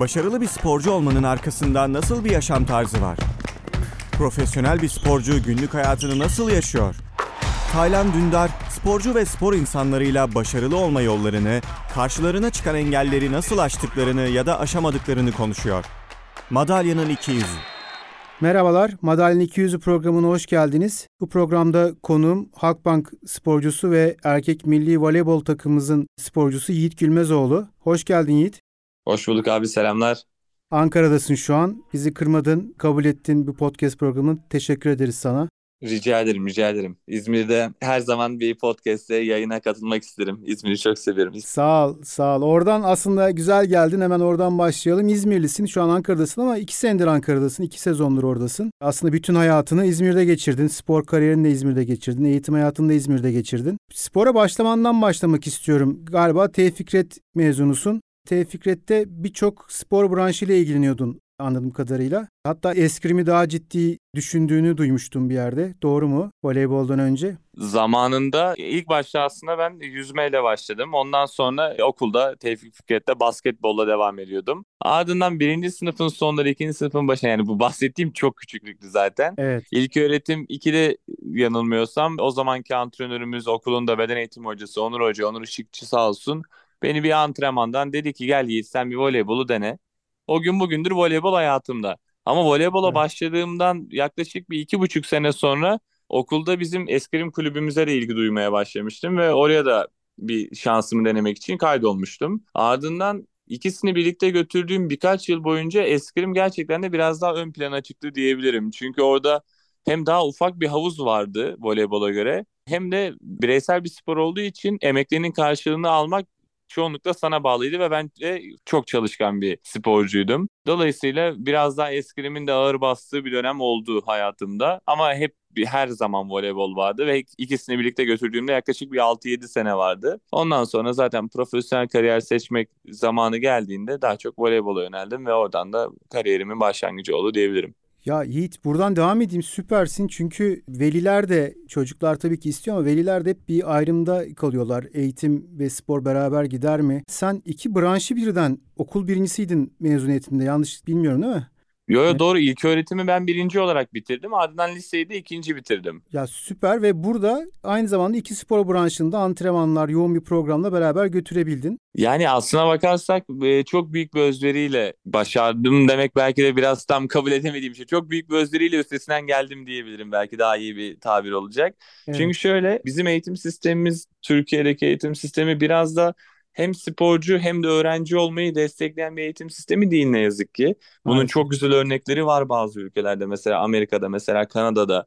Başarılı bir sporcu olmanın arkasında nasıl bir yaşam tarzı var? Profesyonel bir sporcu günlük hayatını nasıl yaşıyor? Taylan Dündar, sporcu ve spor insanlarıyla başarılı olma yollarını, karşılarına çıkan engelleri nasıl aştıklarını ya da aşamadıklarını konuşuyor. Madalyanın 200. Merhabalar, Madalyanın 200'ü programına hoş geldiniz. Bu programda konuğum Halkbank sporcusu ve erkek milli voleybol takımımızın sporcusu Yiğit Gülmezoğlu. Hoş geldin Yiğit. Hoş bulduk abi selamlar. Ankara'dasın şu an. Bizi kırmadın, kabul ettin bu podcast programını. Teşekkür ederiz sana. Rica ederim, rica ederim. İzmir'de her zaman bir podcast'te yayına katılmak isterim. İzmir'i çok seviyorum. Sağ ol, sağ ol. Oradan aslında güzel geldin. Hemen oradan başlayalım. İzmirlisin. Şu an Ankara'dasın ama iki senedir Ankara'dasın. iki sezondur oradasın. Aslında bütün hayatını İzmir'de geçirdin. Spor kariyerini de İzmir'de geçirdin. Eğitim hayatını da İzmir'de geçirdin. Spora başlamandan başlamak istiyorum. Galiba T. Fikret mezunusun. T. Fikret'te birçok spor branşıyla ilgileniyordun anladığım kadarıyla. Hatta eskrimi daha ciddi düşündüğünü duymuştum bir yerde. Doğru mu? Voleyboldan önce. Zamanında ilk başta aslında ben yüzmeyle başladım. Ondan sonra okulda Tevfik Fikret'te basketbolla devam ediyordum. Ardından birinci sınıfın sonları, ikinci sınıfın başına yani bu bahsettiğim çok küçüklüktü zaten. Evet. İlk öğretim 2'de yanılmıyorsam o zamanki antrenörümüz okulunda beden eğitim hocası Onur Hoca, Onur Işıkçı sağ olsun. Beni bir antrenmandan dedi ki gel Yiğit sen bir voleybolu dene. O gün bugündür voleybol hayatımda. Ama voleybola evet. başladığımdan yaklaşık bir iki buçuk sene sonra okulda bizim eskrim kulübümüze de ilgi duymaya başlamıştım ve oraya da bir şansımı denemek için kaydolmuştum. Ardından ikisini birlikte götürdüğüm birkaç yıl boyunca eskrim gerçekten de biraz daha ön plana çıktı diyebilirim. Çünkü orada hem daha ufak bir havuz vardı voleybola göre hem de bireysel bir spor olduğu için emeklerinin karşılığını almak çoğunlukla sana bağlıydı ve ben de çok çalışkan bir sporcuydum. Dolayısıyla biraz daha eskrimin de ağır bastığı bir dönem oldu hayatımda. Ama hep her zaman voleybol vardı ve ikisini birlikte götürdüğümde yaklaşık bir 6-7 sene vardı. Ondan sonra zaten profesyonel kariyer seçmek zamanı geldiğinde daha çok voleybola yöneldim ve oradan da kariyerimin başlangıcı oldu diyebilirim. Ya Yiğit buradan devam edeyim süpersin çünkü veliler de çocuklar tabii ki istiyor ama veliler de hep bir ayrımda kalıyorlar. Eğitim ve spor beraber gider mi? Sen iki branşı birden okul birincisiydin mezuniyetinde yanlış bilmiyorum değil mi? Yo yo doğru ilk öğretimi ben birinci olarak bitirdim. Ardından liseyi de ikinci bitirdim. Ya süper ve burada aynı zamanda iki spor branşında antrenmanlar yoğun bir programla beraber götürebildin. Yani aslına bakarsak e, çok büyük bir özveriyle başardım demek belki de biraz tam kabul edemediğim şey. Çok büyük bir özveriyle üstesinden geldim diyebilirim. Belki daha iyi bir tabir olacak. Evet. Çünkü şöyle bizim eğitim sistemimiz Türkiye'deki eğitim sistemi biraz da hem sporcu hem de öğrenci olmayı destekleyen bir eğitim sistemi değil ne yazık ki. Bunun evet. çok güzel örnekleri var bazı ülkelerde. Mesela Amerika'da, mesela Kanada'da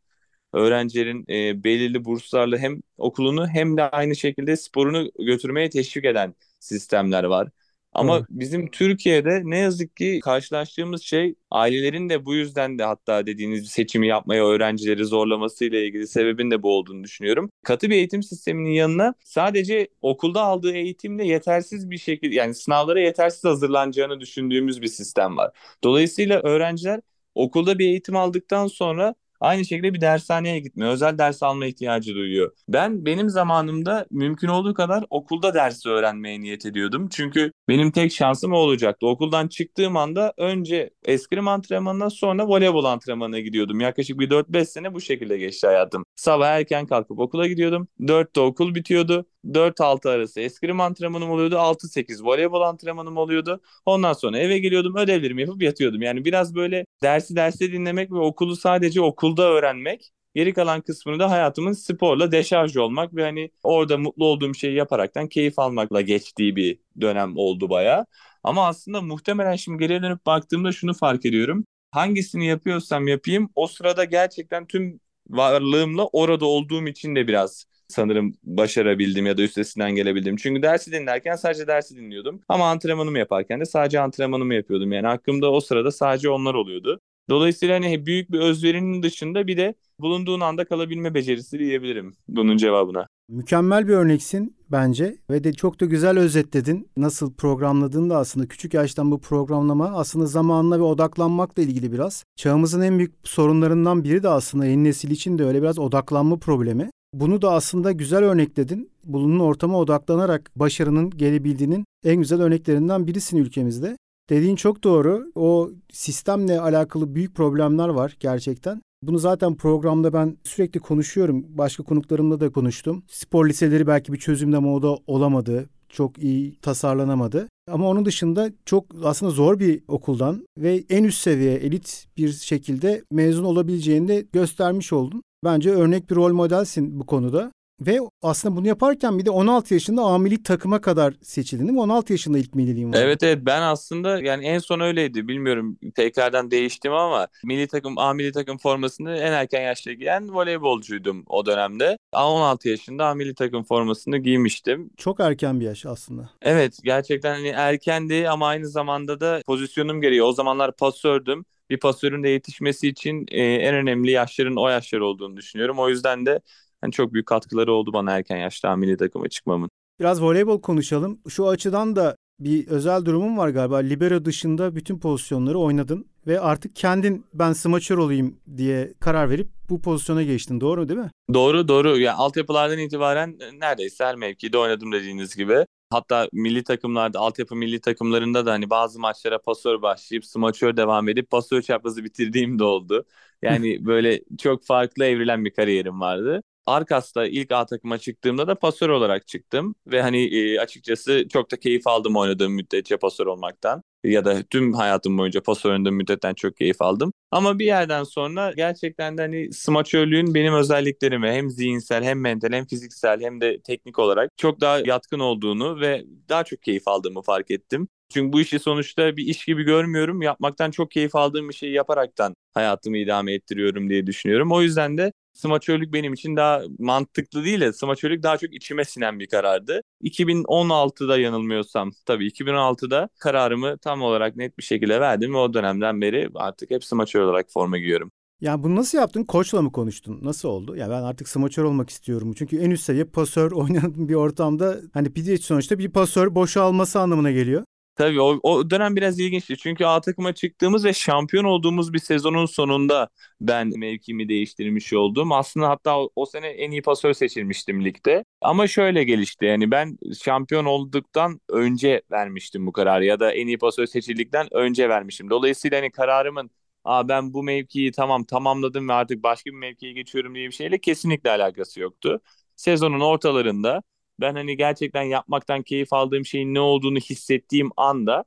öğrencilerin e, belirli burslarla hem okulunu hem de aynı şekilde sporunu götürmeye teşvik eden sistemler var. Ama evet. bizim Türkiye'de ne yazık ki karşılaştığımız şey ailelerin de bu yüzden de hatta dediğiniz seçimi yapmaya öğrencileri zorlamasıyla ilgili sebebin de bu olduğunu düşünüyorum. Katı bir eğitim sisteminin yanına sadece okulda aldığı eğitimle yetersiz bir şekilde yani sınavlara yetersiz hazırlanacağını düşündüğümüz bir sistem var. Dolayısıyla öğrenciler okulda bir eğitim aldıktan sonra Aynı şekilde bir dershaneye gitmiyor. Özel ders alma ihtiyacı duyuyor. Ben benim zamanımda mümkün olduğu kadar okulda dersi öğrenmeye niyet ediyordum. Çünkü benim tek şansım o olacaktı. Okuldan çıktığım anda önce eskrim antrenmanına sonra voleybol antrenmanına gidiyordum. Yaklaşık bir 4-5 sene bu şekilde geçti hayatım. Sabah erken kalkıp okula gidiyordum. 4'te okul bitiyordu. 4-6 arası eskrim antrenmanım oluyordu. 6-8 voleybol antrenmanım oluyordu. Ondan sonra eve geliyordum ödevlerimi yapıp yatıyordum. Yani biraz böyle dersi derste dinlemek ve okulu sadece okulda öğrenmek. Geri kalan kısmını da hayatımın sporla deşarj olmak ve hani orada mutlu olduğum şeyi yaparaktan keyif almakla geçtiği bir dönem oldu baya. Ama aslında muhtemelen şimdi geriye dönüp baktığımda şunu fark ediyorum. Hangisini yapıyorsam yapayım o sırada gerçekten tüm varlığımla orada olduğum için de biraz sanırım başarabildim ya da üstesinden gelebildim. Çünkü dersi dinlerken sadece dersi dinliyordum. Ama antrenmanımı yaparken de sadece antrenmanımı yapıyordum. Yani hakkımda o sırada sadece onlar oluyordu. Dolayısıyla hani büyük bir özverinin dışında bir de bulunduğun anda kalabilme becerisi diyebilirim bunun cevabına. Mükemmel bir örneksin bence ve de çok da güzel özetledin. Nasıl programladığını da aslında küçük yaştan bu programlama aslında zamanla ve odaklanmakla ilgili biraz. Çağımızın en büyük sorunlarından biri de aslında yeni nesil için de öyle biraz odaklanma problemi. Bunu da aslında güzel örnekledin. Bulunan ortama odaklanarak başarının gelebildiğinin en güzel örneklerinden birisin ülkemizde. Dediğin çok doğru. O sistemle alakalı büyük problemler var gerçekten. Bunu zaten programda ben sürekli konuşuyorum. Başka konuklarımla da konuştum. Spor liseleri belki bir çözümde moda olamadı. Çok iyi tasarlanamadı. Ama onun dışında çok aslında zor bir okuldan ve en üst seviye elit bir şekilde mezun olabileceğini de göstermiş oldun. Bence örnek bir rol modelsin bu konuda. Ve aslında bunu yaparken bir de 16 yaşında amili takıma kadar seçildin değil mi? 16 yaşında ilk milliliğin var. Evet evet ben aslında yani en son öyleydi. Bilmiyorum tekrardan değiştim ama milli takım, A milli takım formasını en erken yaşta giyen voleybolcuydum o dönemde. 16 yaşında A milli takım formasını giymiştim. Çok erken bir yaş aslında. Evet gerçekten hani erkendi ama aynı zamanda da pozisyonum gereği o zamanlar pasördüm bir pasörün de yetişmesi için e, en önemli yaşların o yaşlar olduğunu düşünüyorum. O yüzden de hani çok büyük katkıları oldu bana erken yaşta milli takıma çıkmamın. Biraz voleybol konuşalım. Şu açıdan da bir özel durumun var galiba. Libero dışında bütün pozisyonları oynadın ve artık kendin ben smaçör olayım diye karar verip bu pozisyona geçtin. Doğru değil mi? Doğru doğru. Yani altyapılardan itibaren neredeyse her mevkide oynadım dediğiniz gibi. Hatta milli takımlarda, altyapı milli takımlarında da hani bazı maçlara pasör başlayıp smaçör devam edip pasör çaprazı bitirdiğim de oldu. Yani böyle çok farklı evrilen bir kariyerim vardı. Arkas'ta ilk A takıma çıktığımda da pasör olarak çıktım ve hani e, açıkçası çok da keyif aldım oynadığım müddetçe pasör olmaktan ya da tüm hayatım boyunca pasör oynadığım müddetten çok keyif aldım. Ama bir yerden sonra gerçekten de hani smaçörlüğün benim özelliklerime hem zihinsel hem mental hem fiziksel hem de teknik olarak çok daha yatkın olduğunu ve daha çok keyif aldığımı fark ettim. Çünkü bu işi sonuçta bir iş gibi görmüyorum. Yapmaktan çok keyif aldığım bir şeyi yaparaktan hayatımı idame ettiriyorum diye düşünüyorum. O yüzden de smaçörlük benim için daha mantıklı değil de smaçörlük daha çok içime sinen bir karardı. 2016'da yanılmıyorsam tabii 2016'da kararımı tam olarak net bir şekilde verdim ve o dönemden beri artık hep smaçör olarak forma giyiyorum. Yani bunu nasıl yaptın? Koçla mı konuştun? Nasıl oldu? Ya ben artık smaçör olmak istiyorum. Çünkü en üst seviye pasör oynayan bir ortamda hani bir sonuçta bir pasör boşalması anlamına geliyor. Tabii o, o dönem biraz ilginçti. Çünkü A takıma çıktığımız ve şampiyon olduğumuz bir sezonun sonunda ben mevkimi değiştirmiş oldum. Aslında hatta o, o sene en iyi pasör seçilmiştim ligde. Ama şöyle gelişti. Yani ben şampiyon olduktan önce vermiştim bu kararı ya da en iyi pasör seçildikten önce vermişim. Dolayısıyla hani kararımın Aa ben bu mevkiyi tamam tamamladım ve artık başka bir mevkiye geçiyorum diye bir şeyle kesinlikle alakası yoktu. Sezonun ortalarında ben hani gerçekten yapmaktan keyif aldığım şeyin ne olduğunu hissettiğim anda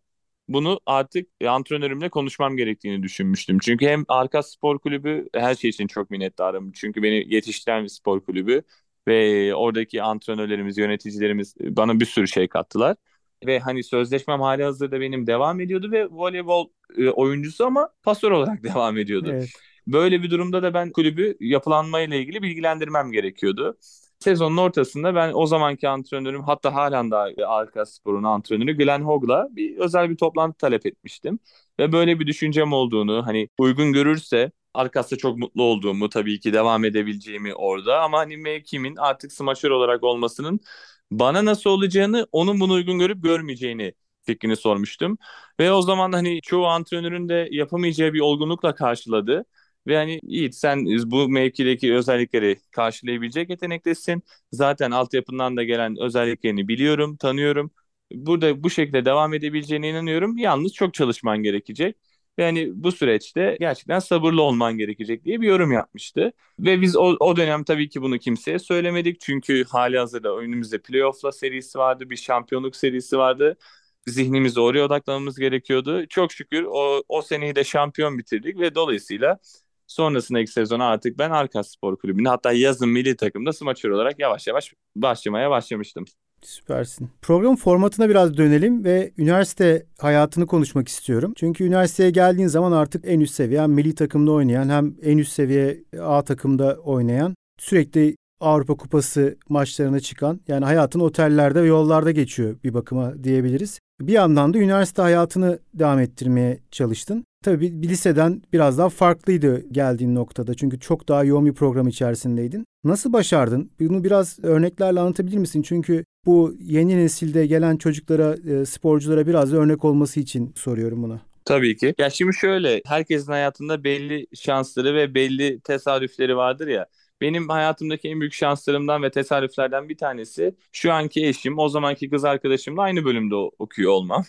bunu artık antrenörümle konuşmam gerektiğini düşünmüştüm. Çünkü hem Arka Spor Kulübü her şey için çok minnettarım. Çünkü beni yetiştiren bir spor kulübü ve oradaki antrenörlerimiz, yöneticilerimiz bana bir sürü şey kattılar. Ve hani sözleşmem hali hazırda benim devam ediyordu ve voleybol e, oyuncusu ama pasör olarak devam ediyordu. Evet. Böyle bir durumda da ben kulübü yapılanmayla ilgili bilgilendirmem gerekiyordu. Sezonun ortasında ben o zamanki antrenörüm hatta halen daha Arka Spor'un antrenörü Glenn Hogg'la bir özel bir toplantı talep etmiştim. Ve böyle bir düşüncem olduğunu hani uygun görürse Arkas'ta çok mutlu olduğumu tabii ki devam edebileceğimi orada ama hani mevkimin artık smaçör olarak olmasının bana nasıl olacağını onun bunu uygun görüp görmeyeceğini fikrini sormuştum. Ve o zaman hani çoğu antrenörün de yapamayacağı bir olgunlukla karşıladı. Ve hani Yiğit sen bu mevkideki özellikleri karşılayabilecek yetenektesin. Zaten altyapından da gelen özelliklerini biliyorum, tanıyorum. Burada bu şekilde devam edebileceğine inanıyorum. Yalnız çok çalışman gerekecek. Ve hani bu süreçte gerçekten sabırlı olman gerekecek diye bir yorum yapmıştı. Ve biz o, o dönem tabii ki bunu kimseye söylemedik. Çünkü hali hazırda önümüzde playoff'la serisi vardı, bir şampiyonluk serisi vardı zihnimizi oraya odaklamamız gerekiyordu. Çok şükür o, o seneyi de şampiyon bitirdik ve dolayısıyla Sonrasındaki sezona artık ben Arkas Spor Kulübü'nde hatta yazın milli takımda smaçör olarak yavaş yavaş başlamaya başlamıştım. Süpersin. Program formatına biraz dönelim ve üniversite hayatını konuşmak istiyorum. Çünkü üniversiteye geldiğin zaman artık en üst seviye hem milli takımda oynayan hem en üst seviye A takımda oynayan sürekli Avrupa Kupası maçlarına çıkan yani hayatın otellerde ve yollarda geçiyor bir bakıma diyebiliriz. Bir yandan da üniversite hayatını devam ettirmeye çalıştın. Tabii bir liseden biraz daha farklıydı geldiğin noktada. Çünkü çok daha yoğun bir program içerisindeydin. Nasıl başardın? Bunu biraz örneklerle anlatabilir misin? Çünkü bu yeni nesilde gelen çocuklara, e, sporculara biraz da örnek olması için soruyorum bunu. Tabii ki. Ya şimdi şöyle, herkesin hayatında belli şansları ve belli tesadüfleri vardır ya. Benim hayatımdaki en büyük şanslarımdan ve tesadüflerden bir tanesi şu anki eşim, o zamanki kız arkadaşımla aynı bölümde okuyor olmam.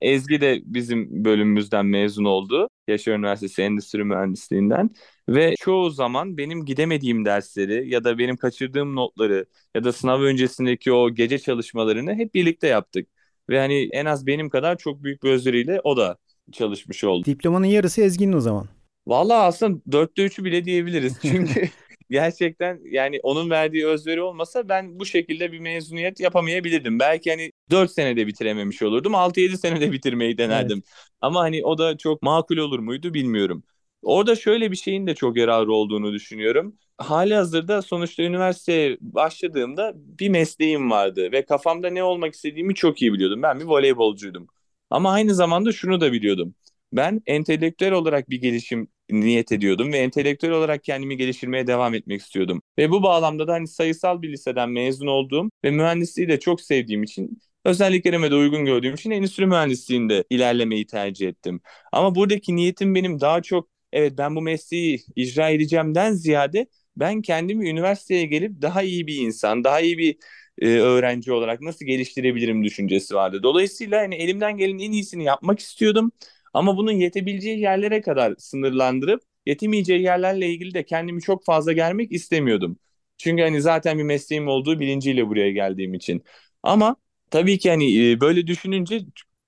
Ezgi de bizim bölümümüzden mezun oldu. Yaşar Üniversitesi Endüstri Mühendisliğinden. Ve çoğu zaman benim gidemediğim dersleri ya da benim kaçırdığım notları ya da sınav öncesindeki o gece çalışmalarını hep birlikte yaptık. Ve hani en az benim kadar çok büyük bir özveriyle o da çalışmış oldu. Diplomanın yarısı Ezgi'nin o zaman. Vallahi aslında dörtte üçü bile diyebiliriz. Çünkü gerçekten yani onun verdiği özveri olmasa ben bu şekilde bir mezuniyet yapamayabilirdim. Belki hani 4 senede bitirememiş olurdum. 6-7 senede bitirmeyi denerdim. Evet. Ama hani o da çok makul olur muydu bilmiyorum. Orada şöyle bir şeyin de çok yararı olduğunu düşünüyorum. Hali hazırda sonuçta üniversiteye başladığımda bir mesleğim vardı ve kafamda ne olmak istediğimi çok iyi biliyordum. Ben bir voleybolcuydum. Ama aynı zamanda şunu da biliyordum. Ben entelektüel olarak bir gelişim niyet ediyordum ve entelektüel olarak kendimi geliştirmeye devam etmek istiyordum. Ve bu bağlamda da hani sayısal bir liseden mezun olduğum ve mühendisliği de çok sevdiğim için özelliklerime de uygun gördüğüm için endüstri mühendisliğinde ilerlemeyi tercih ettim. Ama buradaki niyetim benim daha çok evet ben bu mesleği icra edeceğimden ziyade ben kendimi üniversiteye gelip daha iyi bir insan, daha iyi bir e, öğrenci olarak nasıl geliştirebilirim düşüncesi vardı. Dolayısıyla hani elimden gelen en iyisini yapmak istiyordum. Ama bunun yetebileceği yerlere kadar sınırlandırıp yetemeyeceği yerlerle ilgili de kendimi çok fazla gelmek istemiyordum. Çünkü hani zaten bir mesleğim olduğu bilinciyle buraya geldiğim için. Ama tabii ki hani e, böyle düşününce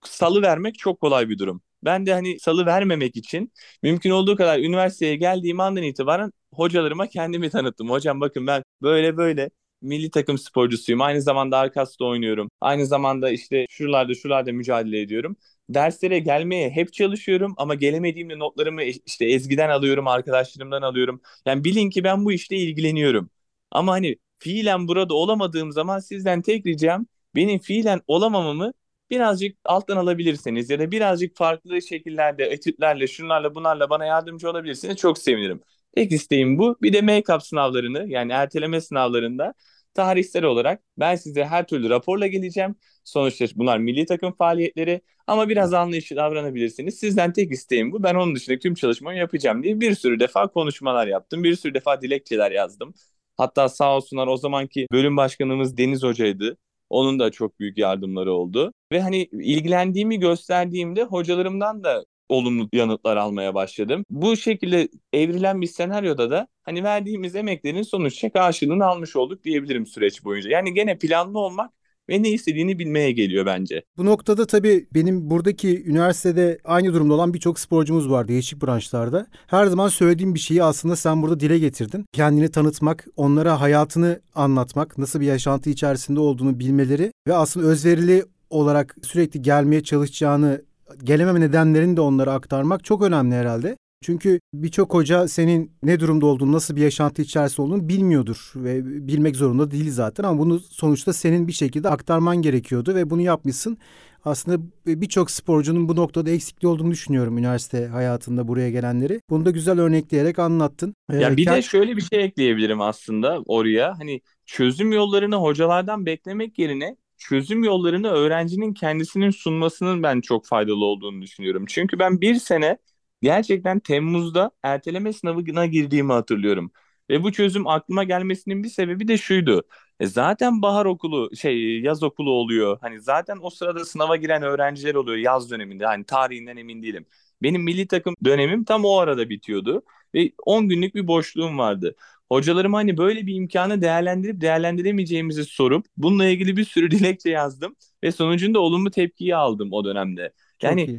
salı vermek çok kolay bir durum. Ben de hani salı vermemek için mümkün olduğu kadar üniversiteye geldiğim andan itibaren hocalarıma kendimi tanıttım. Hocam bakın ben böyle böyle milli takım sporcusuyum. Aynı zamanda Arkas'ta oynuyorum. Aynı zamanda işte şuralarda şuralarda mücadele ediyorum derslere gelmeye hep çalışıyorum ama gelemediğimde notlarımı işte Ezgi'den alıyorum, arkadaşlarımdan alıyorum. Yani bilin ki ben bu işle ilgileniyorum. Ama hani fiilen burada olamadığım zaman sizden tek ricam benim fiilen olamamamı birazcık alttan alabilirseniz ya da birazcık farklı şekillerde, etütlerle, şunlarla bunlarla bana yardımcı olabilirsiniz çok sevinirim. Tek isteğim bu. Bir de make-up sınavlarını yani erteleme sınavlarında tarihsel olarak ben size her türlü raporla geleceğim. Sonuçta bunlar milli takım faaliyetleri ama biraz anlayışlı davranabilirsiniz. Sizden tek isteğim bu. Ben onun dışında tüm çalışmayı yapacağım diye bir sürü defa konuşmalar yaptım. Bir sürü defa dilekçeler yazdım. Hatta sağ olsunlar o zamanki bölüm başkanımız Deniz Hoca'ydı. Onun da çok büyük yardımları oldu. Ve hani ilgilendiğimi gösterdiğimde hocalarımdan da olumlu yanıtlar almaya başladım. Bu şekilde evrilen bir senaryoda da hani verdiğimiz emeklerin sonuçta karşılığını almış olduk diyebilirim süreç boyunca. Yani gene planlı olmak ve ne istediğini bilmeye geliyor bence. Bu noktada tabii benim buradaki üniversitede aynı durumda olan birçok sporcumuz var değişik branşlarda. Her zaman söylediğim bir şeyi aslında sen burada dile getirdin. Kendini tanıtmak, onlara hayatını anlatmak, nasıl bir yaşantı içerisinde olduğunu bilmeleri ve aslında özverili olarak sürekli gelmeye çalışacağını gelememe nedenlerini de onlara aktarmak çok önemli herhalde. Çünkü birçok hoca senin ne durumda olduğunu, nasıl bir yaşantı içerisinde olduğunu bilmiyordur ve bilmek zorunda değil zaten ama bunu sonuçta senin bir şekilde aktarman gerekiyordu ve bunu yapmışsın. Aslında birçok sporcunun bu noktada eksikliği olduğunu düşünüyorum üniversite hayatında buraya gelenleri. Bunu da güzel örnekleyerek anlattın. Ya ee, bir de şöyle bir şey ekleyebilirim aslında oraya. Hani çözüm yollarını hocalardan beklemek yerine çözüm yollarını öğrencinin kendisinin sunmasının ben çok faydalı olduğunu düşünüyorum. Çünkü ben bir sene gerçekten Temmuz'da erteleme sınavına girdiğimi hatırlıyorum. Ve bu çözüm aklıma gelmesinin bir sebebi de şuydu. E zaten bahar okulu şey yaz okulu oluyor. Hani zaten o sırada sınava giren öğrenciler oluyor yaz döneminde. Hani tarihinden emin değilim. Benim milli takım dönemim tam o arada bitiyordu ve 10 günlük bir boşluğum vardı. Hocalarıma hani böyle bir imkanı değerlendirip değerlendiremeyeceğimizi sorup bununla ilgili bir sürü dilekçe yazdım ve sonucunda olumlu tepkiyi aldım o dönemde. Yani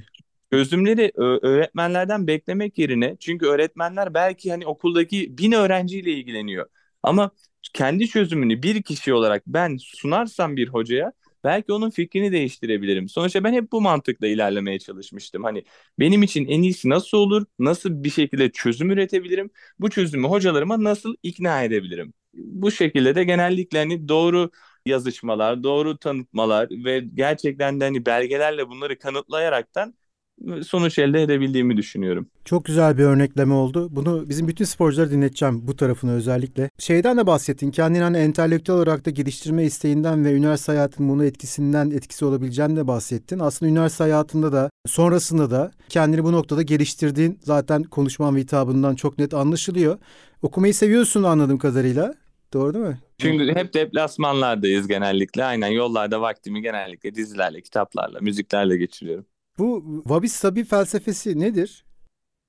çözümleri öğretmenlerden beklemek yerine çünkü öğretmenler belki hani okuldaki bin öğrenciyle ilgileniyor. Ama kendi çözümünü bir kişi olarak ben sunarsam bir hocaya belki onun fikrini değiştirebilirim. Sonuçta ben hep bu mantıkla ilerlemeye çalışmıştım. Hani benim için en iyisi nasıl olur? Nasıl bir şekilde çözüm üretebilirim? Bu çözümü hocalarıma nasıl ikna edebilirim? Bu şekilde de genellikle hani doğru yazışmalar, doğru tanıtmalar ve gerçekten de hani belgelerle bunları kanıtlayaraktan sonuç elde edebildiğimi düşünüyorum. Çok güzel bir örnekleme oldu. Bunu bizim bütün sporculara dinleteceğim bu tarafını özellikle. Şeyden de bahsettin. Kendini hani entelektüel olarak da geliştirme isteğinden ve üniversite hayatının bunu etkisinden etkisi olabileceğini de bahsettin. Aslında üniversite hayatında da sonrasında da kendini bu noktada geliştirdiğin zaten konuşman ve hitabından çok net anlaşılıyor. Okumayı seviyorsun anladığım kadarıyla. Doğru değil mi? Çünkü hep deplasmanlardayız genellikle. Aynen yollarda vaktimi genellikle dizilerle, kitaplarla, müziklerle geçiriyorum. Bu Wabi Sabi felsefesi nedir?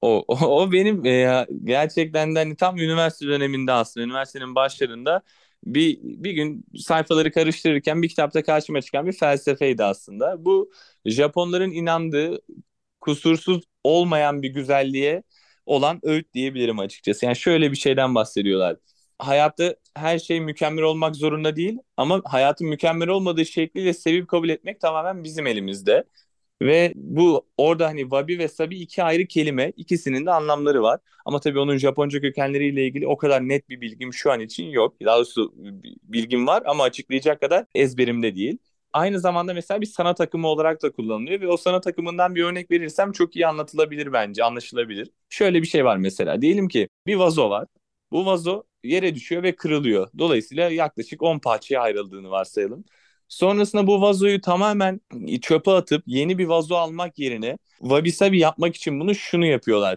O, o, o benim e, gerçekten de hani tam üniversite döneminde aslında üniversitenin başlarında bir bir gün sayfaları karıştırırken bir kitapta karşıma çıkan bir felsefeydi aslında. Bu Japonların inandığı kusursuz olmayan bir güzelliğe olan öğüt diyebilirim açıkçası. Yani şöyle bir şeyden bahsediyorlar. Hayatta her şey mükemmel olmak zorunda değil ama hayatın mükemmel olmadığı şekliyle sevip kabul etmek tamamen bizim elimizde. Ve bu orada hani wabi ve sabi iki ayrı kelime. ikisinin de anlamları var. Ama tabii onun Japonca kökenleriyle ilgili o kadar net bir bilgim şu an için yok. Daha doğrusu bilgim var ama açıklayacak kadar ezberimde değil. Aynı zamanda mesela bir sanat akımı olarak da kullanılıyor ve o sanat akımından bir örnek verirsem çok iyi anlatılabilir bence, anlaşılabilir. Şöyle bir şey var mesela. Diyelim ki bir vazo var. Bu vazo yere düşüyor ve kırılıyor. Dolayısıyla yaklaşık 10 parçaya ayrıldığını varsayalım. Sonrasında bu vazoyu tamamen çöpe atıp yeni bir vazo almak yerine wabi sabi yapmak için bunu şunu yapıyorlar.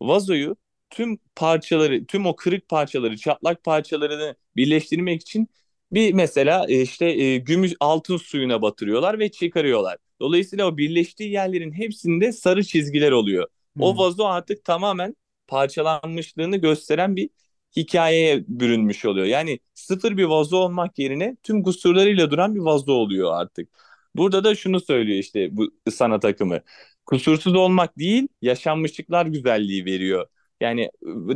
Vazoyu tüm parçaları, tüm o kırık parçaları, çatlak parçalarını birleştirmek için bir mesela e, işte e, gümüş altın suyuna batırıyorlar ve çıkarıyorlar. Dolayısıyla o birleştiği yerlerin hepsinde sarı çizgiler oluyor. Hmm. O vazo artık tamamen parçalanmışlığını gösteren bir hikayeye bürünmüş oluyor. Yani sıfır bir vazo olmak yerine tüm kusurlarıyla duran bir vazo oluyor artık. Burada da şunu söylüyor işte bu sanat akımı. Kusursuz olmak değil, yaşanmışlıklar güzelliği veriyor. Yani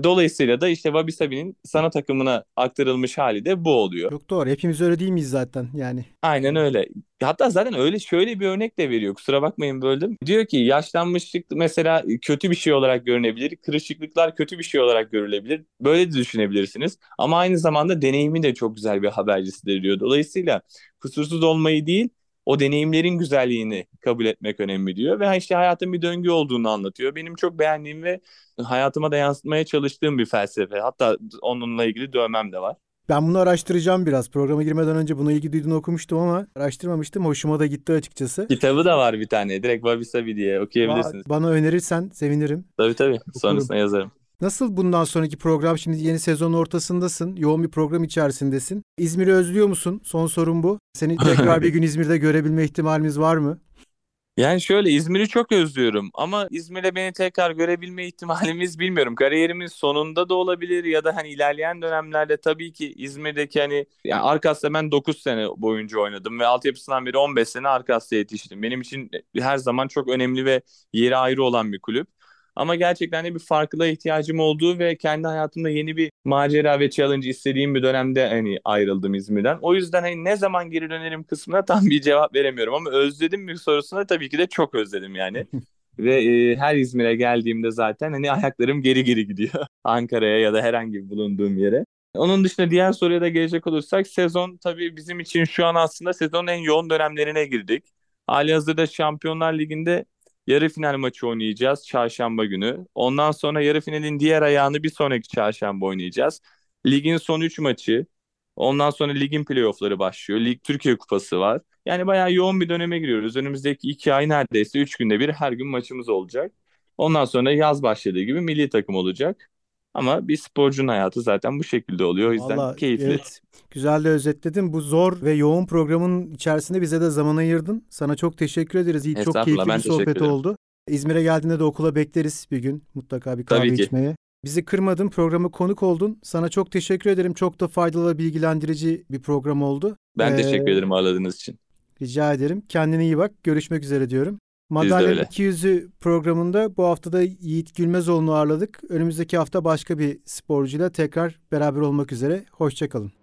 dolayısıyla da işte Wabi Sabi'nin sanat akımına aktarılmış hali de bu oluyor. Çok doğru. Hepimiz öyle değil miyiz zaten yani? Aynen öyle. Hatta zaten öyle şöyle bir örnek de veriyor. Kusura bakmayın böldüm. Diyor ki yaşlanmışlık mesela kötü bir şey olarak görünebilir. Kırışıklıklar kötü bir şey olarak görülebilir. Böyle de düşünebilirsiniz. Ama aynı zamanda deneyimi de çok güzel bir habercisidir diyor. Dolayısıyla kusursuz olmayı değil o deneyimlerin güzelliğini kabul etmek önemli diyor ve işte hayatın bir döngü olduğunu anlatıyor. Benim çok beğendiğim ve hayatıma da yansıtmaya çalıştığım bir felsefe. Hatta onunla ilgili dövmem de var. Ben bunu araştıracağım biraz. Programa girmeden önce buna ilgi duyduğunu okumuştum ama araştırmamıştım. Hoşuma da gitti açıkçası. Kitabı da var bir tane. Direkt Wabi Sabi diye okuyabilirsiniz. Bana önerirsen sevinirim. Tabii tabii. Sonrasında yazarım. Nasıl bundan sonraki program? Şimdi yeni sezon ortasındasın. Yoğun bir program içerisindesin. İzmir'i özlüyor musun? Son sorum bu. Seni tekrar bir gün İzmir'de görebilme ihtimalimiz var mı? Yani şöyle İzmir'i çok özlüyorum ama İzmir'de beni tekrar görebilme ihtimalimiz bilmiyorum. Kariyerimin sonunda da olabilir ya da hani ilerleyen dönemlerde tabii ki İzmir'deki hani yani Arkas'ta ben 9 sene boyunca oynadım ve altyapısından beri 15 sene Arkas'ta yetiştim. Benim için her zaman çok önemli ve yeri ayrı olan bir kulüp. Ama gerçekten de bir farklılığa ihtiyacım olduğu ve kendi hayatımda yeni bir macera ve challenge istediğim bir dönemde hani ayrıldım İzmir'den. O yüzden hani ne zaman geri dönerim kısmına tam bir cevap veremiyorum ama özledim mi sorusuna tabii ki de çok özledim yani. ve e, her İzmir'e geldiğimde zaten hani ayaklarım geri geri gidiyor Ankara'ya ya da herhangi bir bulunduğum yere. Onun dışında diğer soruya da gelecek olursak sezon tabii bizim için şu an aslında sezonun en yoğun dönemlerine girdik. Hali hazırda Şampiyonlar Ligi'nde yarı final maçı oynayacağız çarşamba günü. Ondan sonra yarı finalin diğer ayağını bir sonraki çarşamba oynayacağız. Ligin son 3 maçı. Ondan sonra ligin playoffları başlıyor. Lig Türkiye Kupası var. Yani bayağı yoğun bir döneme giriyoruz. Önümüzdeki 2 ay neredeyse 3 günde bir her gün maçımız olacak. Ondan sonra yaz başladığı gibi milli takım olacak. Ama bir sporcunun hayatı zaten bu şekilde oluyor. O yüzden Vallahi, keyifli. Evet, güzel de özetledin. Bu zor ve yoğun programın içerisinde bize de zaman ayırdın. Sana çok teşekkür ederiz. İyi, çok keyifli bir sohbet oldu. İzmir'e geldiğinde de okula bekleriz bir gün. Mutlaka bir kahve Tabii içmeye. Bizi kırmadın, programa konuk oldun. Sana çok teşekkür ederim. Çok da faydalı, bilgilendirici bir program oldu. Ben ee, teşekkür ederim ağırladığınız için. Rica ederim. Kendine iyi bak. Görüşmek üzere diyorum. Madalya 200'ü programında bu haftada Yiğit Gülmezoğlu'nu ağırladık. Önümüzdeki hafta başka bir sporcuyla tekrar beraber olmak üzere. Hoşçakalın.